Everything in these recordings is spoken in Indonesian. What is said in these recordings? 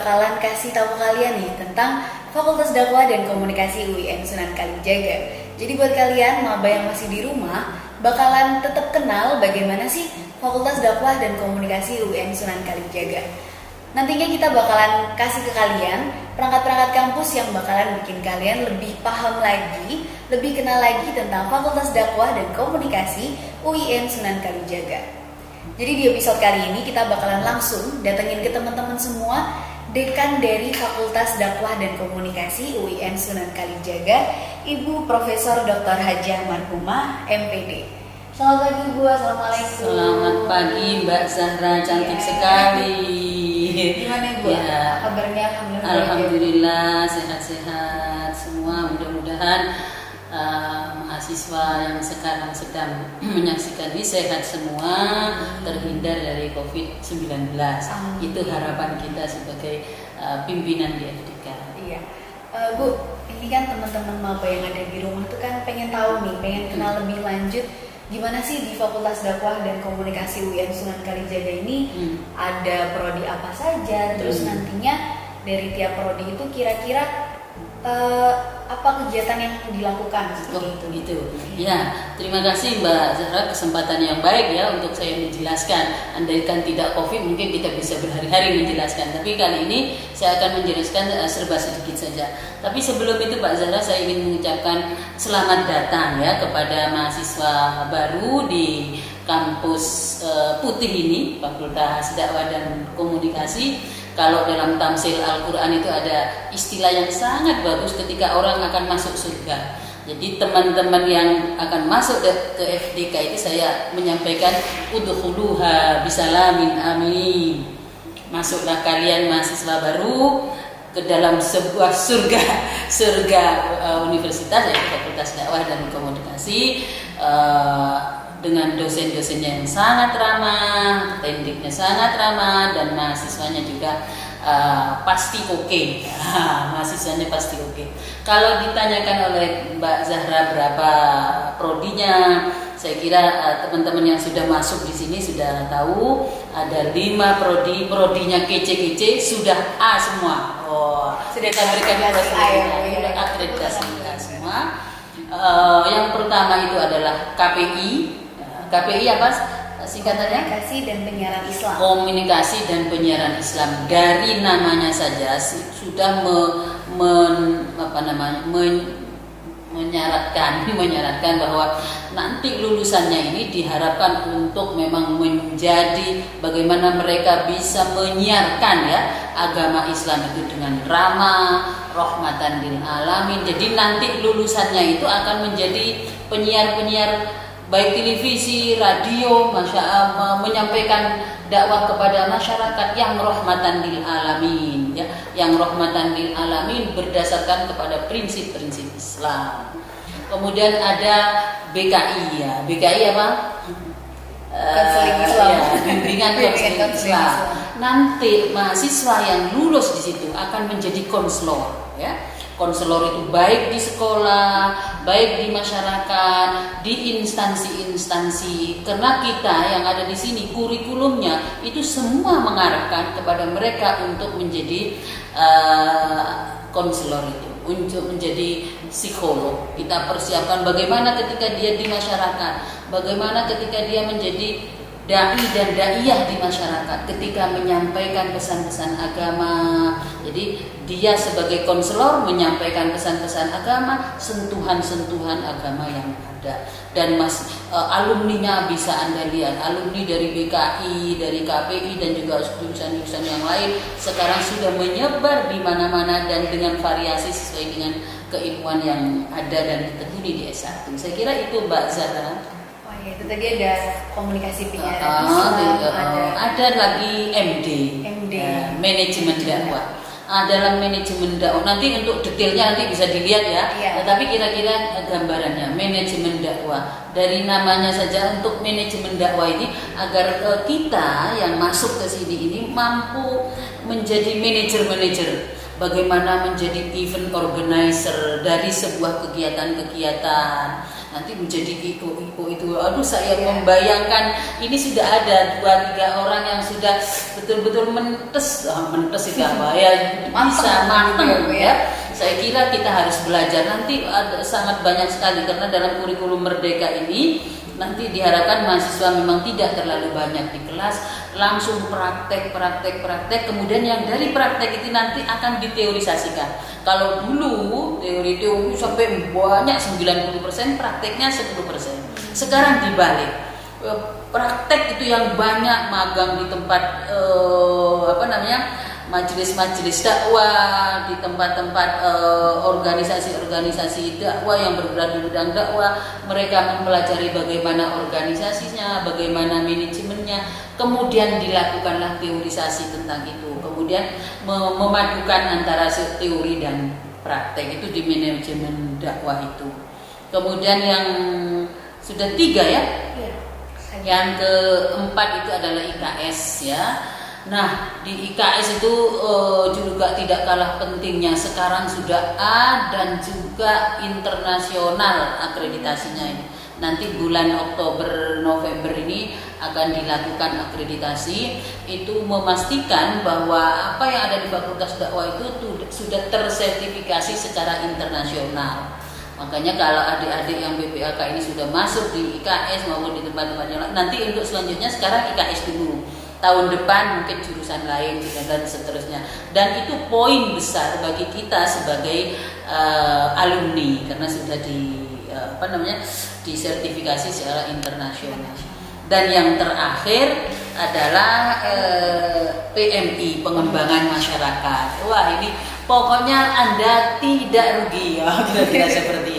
bakalan kasih tahu kalian nih tentang Fakultas Dakwah dan Komunikasi UIN Sunan Kalijaga. Jadi buat kalian maba yang masih di rumah bakalan tetap kenal bagaimana sih Fakultas Dakwah dan Komunikasi UIN Sunan Kalijaga. Nantinya kita bakalan kasih ke kalian perangkat-perangkat kampus yang bakalan bikin kalian lebih paham lagi, lebih kenal lagi tentang Fakultas Dakwah dan Komunikasi UIN Sunan Kalijaga. Jadi di episode kali ini kita bakalan langsung datengin ke teman-teman semua Dekan dari Fakultas Dakwah dan Komunikasi UIN Sunan Kalijaga, Ibu Profesor Dr. Hajah Marhumah, MPD. Selamat pagi Bu, Assalamualaikum. Selamat pagi Mbak Zahra, cantik Ya. sekali. Gimana Bu? Ya. Kabarnya Alhamdulillah. Alhamdulillah sehat-sehat semua. Mudah-mudahan uh, mahasiswa yang sekarang sedang menyaksikan ini sehat semua, terhindar dari COVID-19. Amin. Itu harapan kita sebagai uh, pimpinan di FDK. Iya. Eh, Bu, ini kan teman-teman maba yang ada di rumah tuh kan pengen tahu nih, pengen kenal lebih lanjut gimana sih di Fakultas Dakwah dan Komunikasi UIN Sunan Kalijaga ini Hmm. ada prodi apa saja, terus Hmm. nantinya dari tiap prodi itu kira-kira eh, apa kegiatan yang dilakukan Oh, itu? gitu. Ya, terima kasih Mbak Zahra kesempatan yang baik ya untuk saya menjelaskan. Andaikan tidak COVID mungkin kita bisa berhari-hari menjelaskan. Tapi kali ini saya akan menjelaskan eh, serba sedikit saja. Tapi sebelum itu Mbak Zahra saya ingin mengucapkan selamat datang ya kepada mahasiswa baru di kampus eh, Putih ini, Fakultas Dakwah dan Komunikasi. Kalau dalam tamsil Al-Quran itu ada istilah yang sangat bagus ketika orang akan masuk surga. Jadi teman-teman yang akan masuk ke- FDK itu saya menyampaikan udhuluha bisalamin amin. Masuklah kalian mahasiswa baru ke dalam sebuah surga surga eh, universitas yaitu Fakultas Dakwah dan Komunikasi eh, dengan dosen-dosennya yang sangat ramah, tendiknya sangat ramah dan mahasiswanya juga eh, pasti oke. mahasiswanya pasti oke. Kalau ditanyakan oleh Mbak Zahra berapa prodinya, saya kira eh, teman-teman yang sudah masuk di sini sudah tahu ada lima prodi, prodinya kece-kece sudah A semua. Oh, Sudah kita berikan akreditasi A ya, akreditasi semua. Eh, yang pertama itu adalah KPI. KPI apa singkatannya? Komunikasi dan penyiaran Islam. komunikasi dan penyiaran Islam dari namanya saja sudah me- men- apa namanya men- menyaratkan menyaratkan bahwa nanti lulusannya ini diharapkan untuk memang menjadi bagaimana mereka bisa menyiarkan ya agama Islam itu dengan ramah rahmatan lil alamin jadi nanti lulusannya itu akan menjadi penyiar-penyiar baik televisi, radio, menyampaikan dakwah kepada masyarakat yang rahmatan lil alamin, ya, yang rahmatan lil alamin berdasarkan kepada prinsip-prinsip Islam. Kemudian ada BKI ya, BKI apa? Konseling Islam. ya, bimbingan konseling konseling Islam. Islam. Nanti mahasiswa yang lulus di situ akan menjadi konselor, ya. Konselor itu baik di sekolah, baik di masyarakat, di instansi-instansi. Karena kita yang ada di sini kurikulumnya itu semua mengarahkan kepada mereka untuk menjadi eh, konselor itu, untuk menjadi psikolog. Kita persiapkan bagaimana ketika dia di masyarakat, bagaimana ketika dia menjadi dai dan daiyah di masyarakat ketika menyampaikan pesan-pesan agama. Jadi dia sebagai konselor menyampaikan pesan-pesan agama, sentuhan-sentuhan agama yang ada. Dan mas eh, alumninya bisa anda lihat, alumni dari BKI, dari KPI dan juga jurusan-jurusan yang lain sekarang sudah menyebar di mana-mana dan dengan variasi sesuai dengan keilmuan yang ada dan ditekuni di S1. Saya kira itu Mbak Zahra. Iya, itu tadi ada komunikasi Ah, Islam, di- ada ah, ada. Lagi MD, MD. eh, manajemen dakwah. Ah, dalam manajemen dakwah nanti untuk detailnya nanti bisa dilihat ya. Iya. Tetapi kira-kira eh, gambarannya manajemen dakwah dari namanya saja untuk manajemen dakwah ini agar eh, kita yang masuk ke sini ini mampu menjadi manajer-manajer. Bagaimana menjadi event organizer dari sebuah kegiatan-kegiatan nanti menjadi iko iko itu. Aduh saya yeah. membayangkan ini sudah ada dua tiga orang yang sudah betul-betul mentes. Ah, mentes itu apa ya? Bisa matang ya. Saya kira kita harus belajar. Nanti ada sangat banyak sekali karena dalam kurikulum merdeka ini nanti diharapkan mahasiswa memang tidak terlalu banyak di kelas langsung praktek praktek praktek. Kemudian yang dari praktek itu nanti akan diteorisasikan. Kalau dulu teori teori sampai banyak 90% prakteknya 10% sekarang dibalik. Eh, praktek itu yang banyak magang di tempat eh, apa namanya majelis-majelis dakwah di tempat-tempat uh, organisasi-organisasi dakwah yang bergerak di bidang dakwah mereka mempelajari bagaimana organisasinya bagaimana manajemennya. Kemudian dilakukanlah teorisasi tentang itu. Kemudian memadukan antara teori dan praktek. Itu di manajemen dakwah itu. Kemudian yang sudah tiga ya, ya. yang keempat itu adalah IKS ya Nah, di IKS itu uh, juga tidak kalah pentingnya. Sekarang sudah A dan juga internasional akreditasinya ini. Nanti bulan Oktober November ini akan dilakukan akreditasi itu memastikan bahwa apa yang ada di Fakultas Dakwah itu sudah tersertifikasi secara internasional. Makanya kalau adik-adik yang BPAK ini sudah masuk di IKS maupun di tempat-tempat yang lain, nanti untuk selanjutnya sekarang IKS dulu tahun depan mungkin jurusan lain dan seterusnya. Dan itu poin besar bagi kita sebagai uh, alumni karena sudah di uh, apa namanya disertifikasi secara internasional. Dan yang terakhir adalah uh, eh, PMI pengembangan masyarakat. Wah ini pokoknya anda tidak rugi ya kira-kira seperti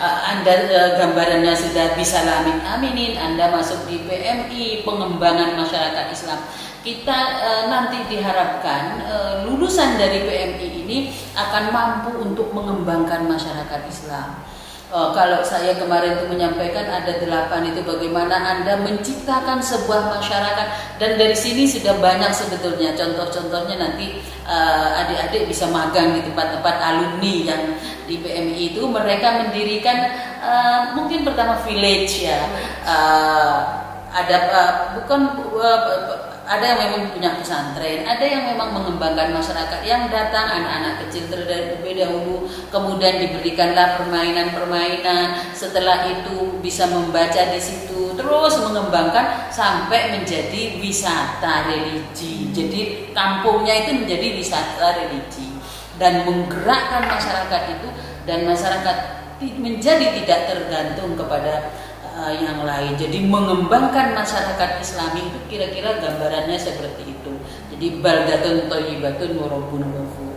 Anda uh, gambarannya sudah bisa lamin aminin, Anda masuk di PMI pengembangan masyarakat Islam. Kita uh, nanti diharapkan lulusan dari PMI ini akan mampu untuk mengembangkan masyarakat Islam Uh, kalau saya kemarin itu menyampaikan ada delapan itu bagaimana Anda menciptakan sebuah masyarakat. Dan dari sini sudah banyak sebetulnya. Contoh-contohnya nanti uh, adik-adik bisa magang di tempat-tempat alumni yang di PMI itu. Mereka mendirikan uh, mungkin pertama village ya. Uh, ada uh, bukan uh, ada yang memang punya pesantren, ada yang memang mengembangkan masyarakat. Yang datang anak-anak kecil terlebih dahulu, kemudian diberikanlah permainan-permainan, setelah itu bisa membaca di situ, terus mengembangkan sampai menjadi wisata religi. Jadi kampungnya itu menjadi wisata religi. Dan menggerakkan masyarakat itu dan masyarakat menjadi tidak tergantung kepada uh, yang lain. Jadi mengembangkan masyarakat Islami itu kira-kira gambarannya seperti itu. Jadi baldatun thayyibatun warabun ghafur.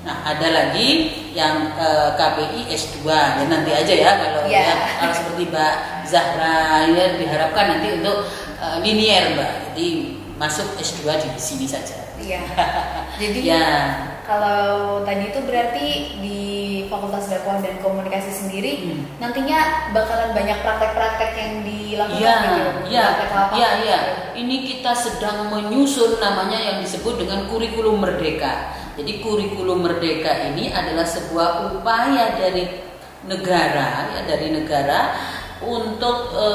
Nah, ada lagi yang uh, KPI S2 ya nanti aja ya kalau yeah. ya kalau seperti Mbak Zahra ya diharapkan nanti untuk uh, linier Mbak. Jadi masuk S2 di sini saja. Iya. Jadi ya. Kalau tadi itu berarti di Fakultas Dakwah dan Komunikasi sendiri hmm. nantinya bakalan banyak praktek-praktek yang dilakukan ya, gitu. Iya, iya, iya. Ini kita sedang menyusun namanya yang disebut dengan kurikulum merdeka. Jadi kurikulum merdeka ini adalah sebuah upaya dari negara ya dari negara untuk e,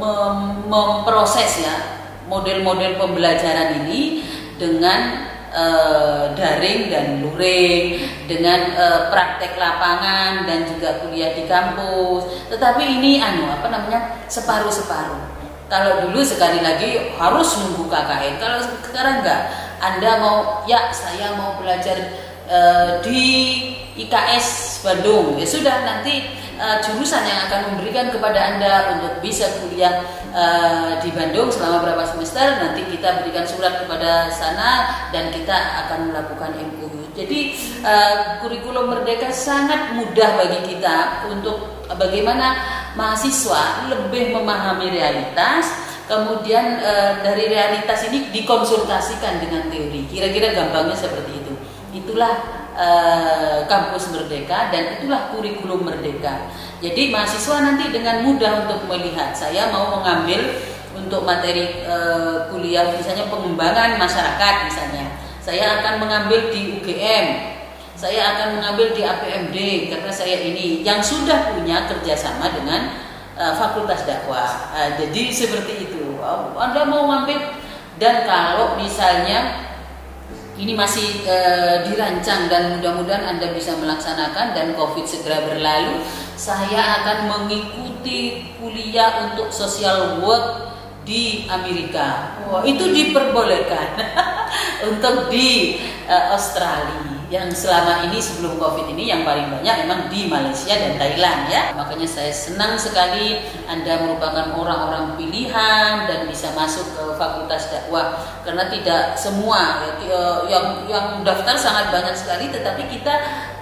mem memproses ya model-model pembelajaran ini dengan uh, daring dan luring dengan uh, praktek lapangan dan juga kuliah di kampus. Tetapi ini anu apa namanya separuh-separuh. Kalau dulu sekali lagi harus nunggu KKN. Kalau sekarang enggak. Anda mau ya saya mau belajar uh, di IKS Bandung. Ya sudah nanti uh, jurusan yang akan memberikan kepada Anda untuk bisa kuliah uh, di Bandung selama berapa semester nanti kita berikan surat kepada sana dan kita akan melakukan MOU. Jadi uh, kurikulum merdeka sangat mudah bagi kita untuk bagaimana mahasiswa lebih memahami realitas kemudian dari realitas ini dikonsultasikan dengan teori. Kira-kira gampangnya seperti itu. Itulah Eh, kampus merdeka dan itulah kurikulum merdeka. Jadi mahasiswa nanti dengan mudah untuk melihat saya mau mengambil untuk materi uh, kuliah misalnya pengembangan masyarakat misalnya. saya akan mengambil di UGM, saya akan mengambil di APMD karena saya ini yang sudah punya kerjasama dengan uh, Fakultas Dakwah. Uh, jadi seperti itu. Anda mau ngambil dan kalau misalnya ini masih e, dirancang dan mudah-mudahan Anda bisa melaksanakan dan Covid segera berlalu. Saya akan mengikuti kuliah untuk social work di Amerika. Wah, itu diperbolehkan untuk di e, Australia yang selama ini sebelum Covid ini yang paling banyak memang di Malaysia dan Thailand ya. Makanya saya senang sekali Anda merupakan orang-orang pilihan dan bisa masuk ke Fakultas Dakwah karena tidak semua ya, yang yang daftar sangat banyak sekali tetapi kita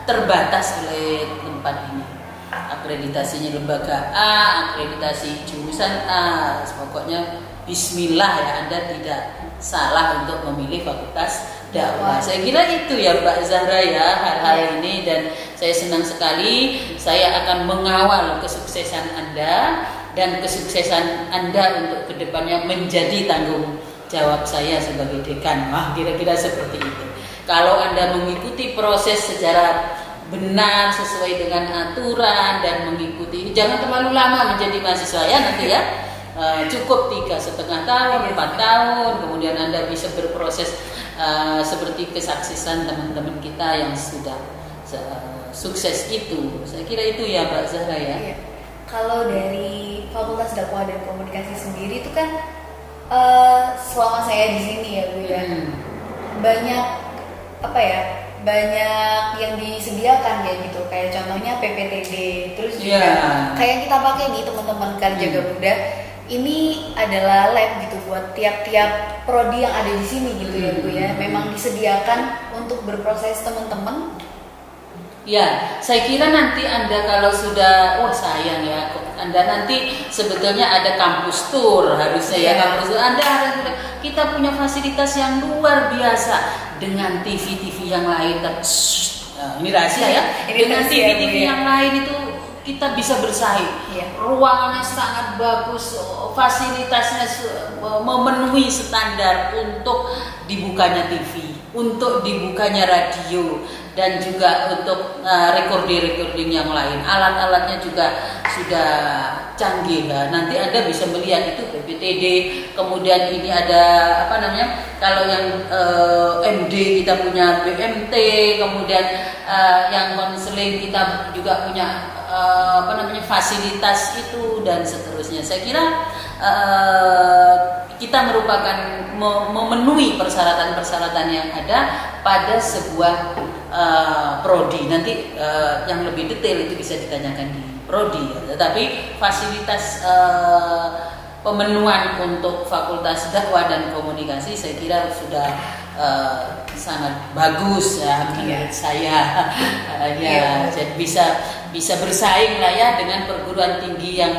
terbatas oleh tempat ini akreditasinya lembaga A, akreditasi jurusan A, pokoknya Bismillah ya Anda tidak salah untuk memilih fakultas dakwah. Saya kira itu ya Mbak Zahra ya hal-hal ya. ini dan saya senang sekali saya akan mengawal kesuksesan Anda dan kesuksesan Anda untuk ke depannya menjadi tanggung jawab saya sebagai dekan. Wah kira-kira seperti itu. Kalau Anda mengikuti proses secara benar sesuai dengan aturan dan mengikuti jangan terlalu lama menjadi mahasiswa ya nanti ya uh, cukup tiga setengah tahun empat tahun kemudian anda bisa berproses uh, seperti kesaksisan teman-teman kita yang sudah uh, sukses itu. Saya kira itu ya Mbak Zahra ya. Iya. Kalau dari Fakultas Dakwah dan Komunikasi sendiri itu kan uh, selama saya di sini ya Bu ya hmm. banyak apa ya banyak yang disediakan ya gitu kayak contohnya PPTD terus juga yeah. kayak kita pakai nih teman-teman kan jaga hmm. muda ini adalah lab gitu buat tiap-tiap prodi yang ada di sini gitu ya Bu ya. Hmm. Memang disediakan untuk berproses teman-teman. Ya, saya kira nanti Anda kalau sudah wah sayang ya, Anda nanti sebetulnya ada kampus tour harusnya ya, ya kampus tour. Anda harus kita punya fasilitas yang luar biasa dengan TV-TV yang lain. Tapi, ini rahasia ya. Ini dengan TV-TV ya. yang lain itu kita bisa bersaing. Ya. Ruangannya sangat bagus, fasilitasnya memenuhi standar untuk dibukanya TV, untuk dibukanya radio, dan juga untuk uh, recording-recording yang lain. Alat-alatnya juga sudah canggih. Nah, nanti Anda bisa melihat itu PPTD, kemudian ini ada apa namanya? Kalau yang uh, MD kita punya BMT, kemudian uh, yang konseling kita juga punya uh, apa namanya fasilitas itu dan seterusnya. Saya kira uh, kita merupakan memenuhi persyaratan-persyaratan yang ada pada sebuah uh, prodi. Nanti uh, yang lebih detail itu bisa ditanyakan di prodi. Ya. Tetapi fasilitas uh, pemenuhan untuk Fakultas Dakwah dan Komunikasi saya kira sudah uh, sangat bagus ya menurut iya. saya uh, ya iya. jadi bisa bisa bersaing lah ya dengan perguruan tinggi yang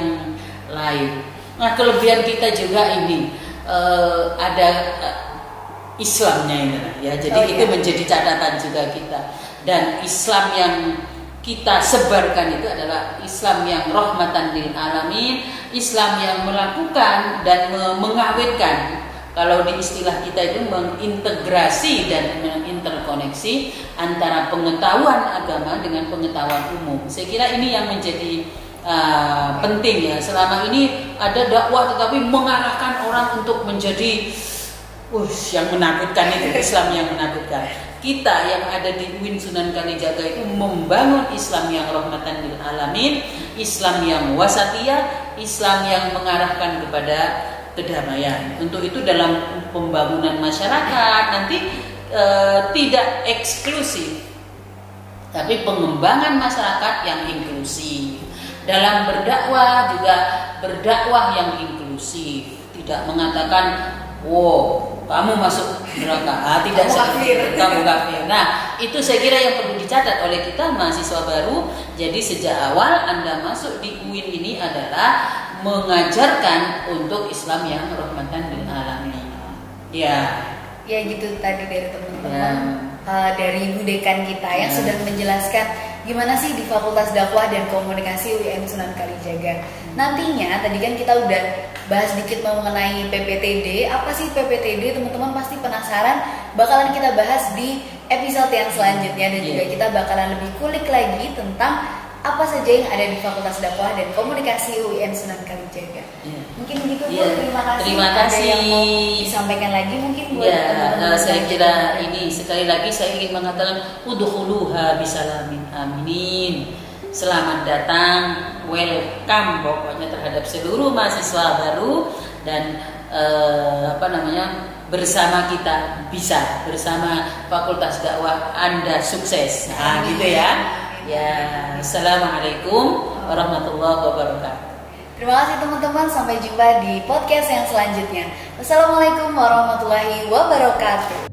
lain. Nah kelebihan kita juga ini uh, ada uh, Islamnya ini ya jadi oh, itu iya. menjadi catatan juga kita dan Islam yang kita sebarkan itu adalah Islam yang rahmatan lil alamin, Islam yang melakukan dan mengawetkan kalau di istilah kita itu mengintegrasi dan menginterkoneksi antara pengetahuan agama dengan pengetahuan umum. Saya kira ini yang menjadi uh, penting ya. Selama ini ada dakwah tetapi mengarahkan orang untuk menjadi uh, yang menakutkan itu Islam yang menakutkan. Kita yang ada di UIN Sunan Kalijaga itu membangun Islam yang rahmatan lil alamin, Islam yang wasatiyah, Islam yang mengarahkan kepada kedamaian. Untuk itu dalam pembangunan masyarakat nanti e, tidak eksklusif, tapi pengembangan masyarakat yang inklusif. Dalam berdakwah juga berdakwah yang inklusif, tidak mengatakan, "Wow, kamu masuk neraka." Ah, tidak kafir. Kamu kafir. Nah, itu saya kira yang perlu dicatat oleh kita mahasiswa baru. Jadi sejak awal Anda masuk di UIN ini adalah mengajarkan untuk Islam yang rahmatan lil alamin. Ya. Ya gitu tadi dari teman-teman ya. uh, dari Ibu Dekan kita yang ya. sudah menjelaskan gimana sih di Fakultas Dakwah dan Komunikasi UIN Sunan Kalijaga. Nantinya tadi kan kita udah bahas dikit mengenai PPTD. Apa sih PPTD? Teman-teman pasti penasaran. Bakalan kita bahas di episode yang selanjutnya dan juga Iya. kita bakalan lebih kulik lagi tentang apa saja yang ada di Fakultas Dakwah dan Komunikasi UIN Sunan Kalijaga. Iya. Mungkin begitu Bu, Iya, terima kasih. terima Ada kasih. yang mau disampaikan lagi mungkin buat Ya, teman-teman eh, saya kira ini sekali lagi saya ingin mengatakan udhuluha bisalamin amin. Selamat datang, welcome pokoknya terhadap seluruh mahasiswa baru dan eh, apa namanya bersama kita bisa bersama Fakultas Dakwah Anda sukses. Nah, gitu ya. Ya, assalamualaikum warahmatullahi wabarakatuh. Terima kasih teman-teman, sampai jumpa di podcast yang selanjutnya. Wassalamualaikum warahmatullahi wabarakatuh.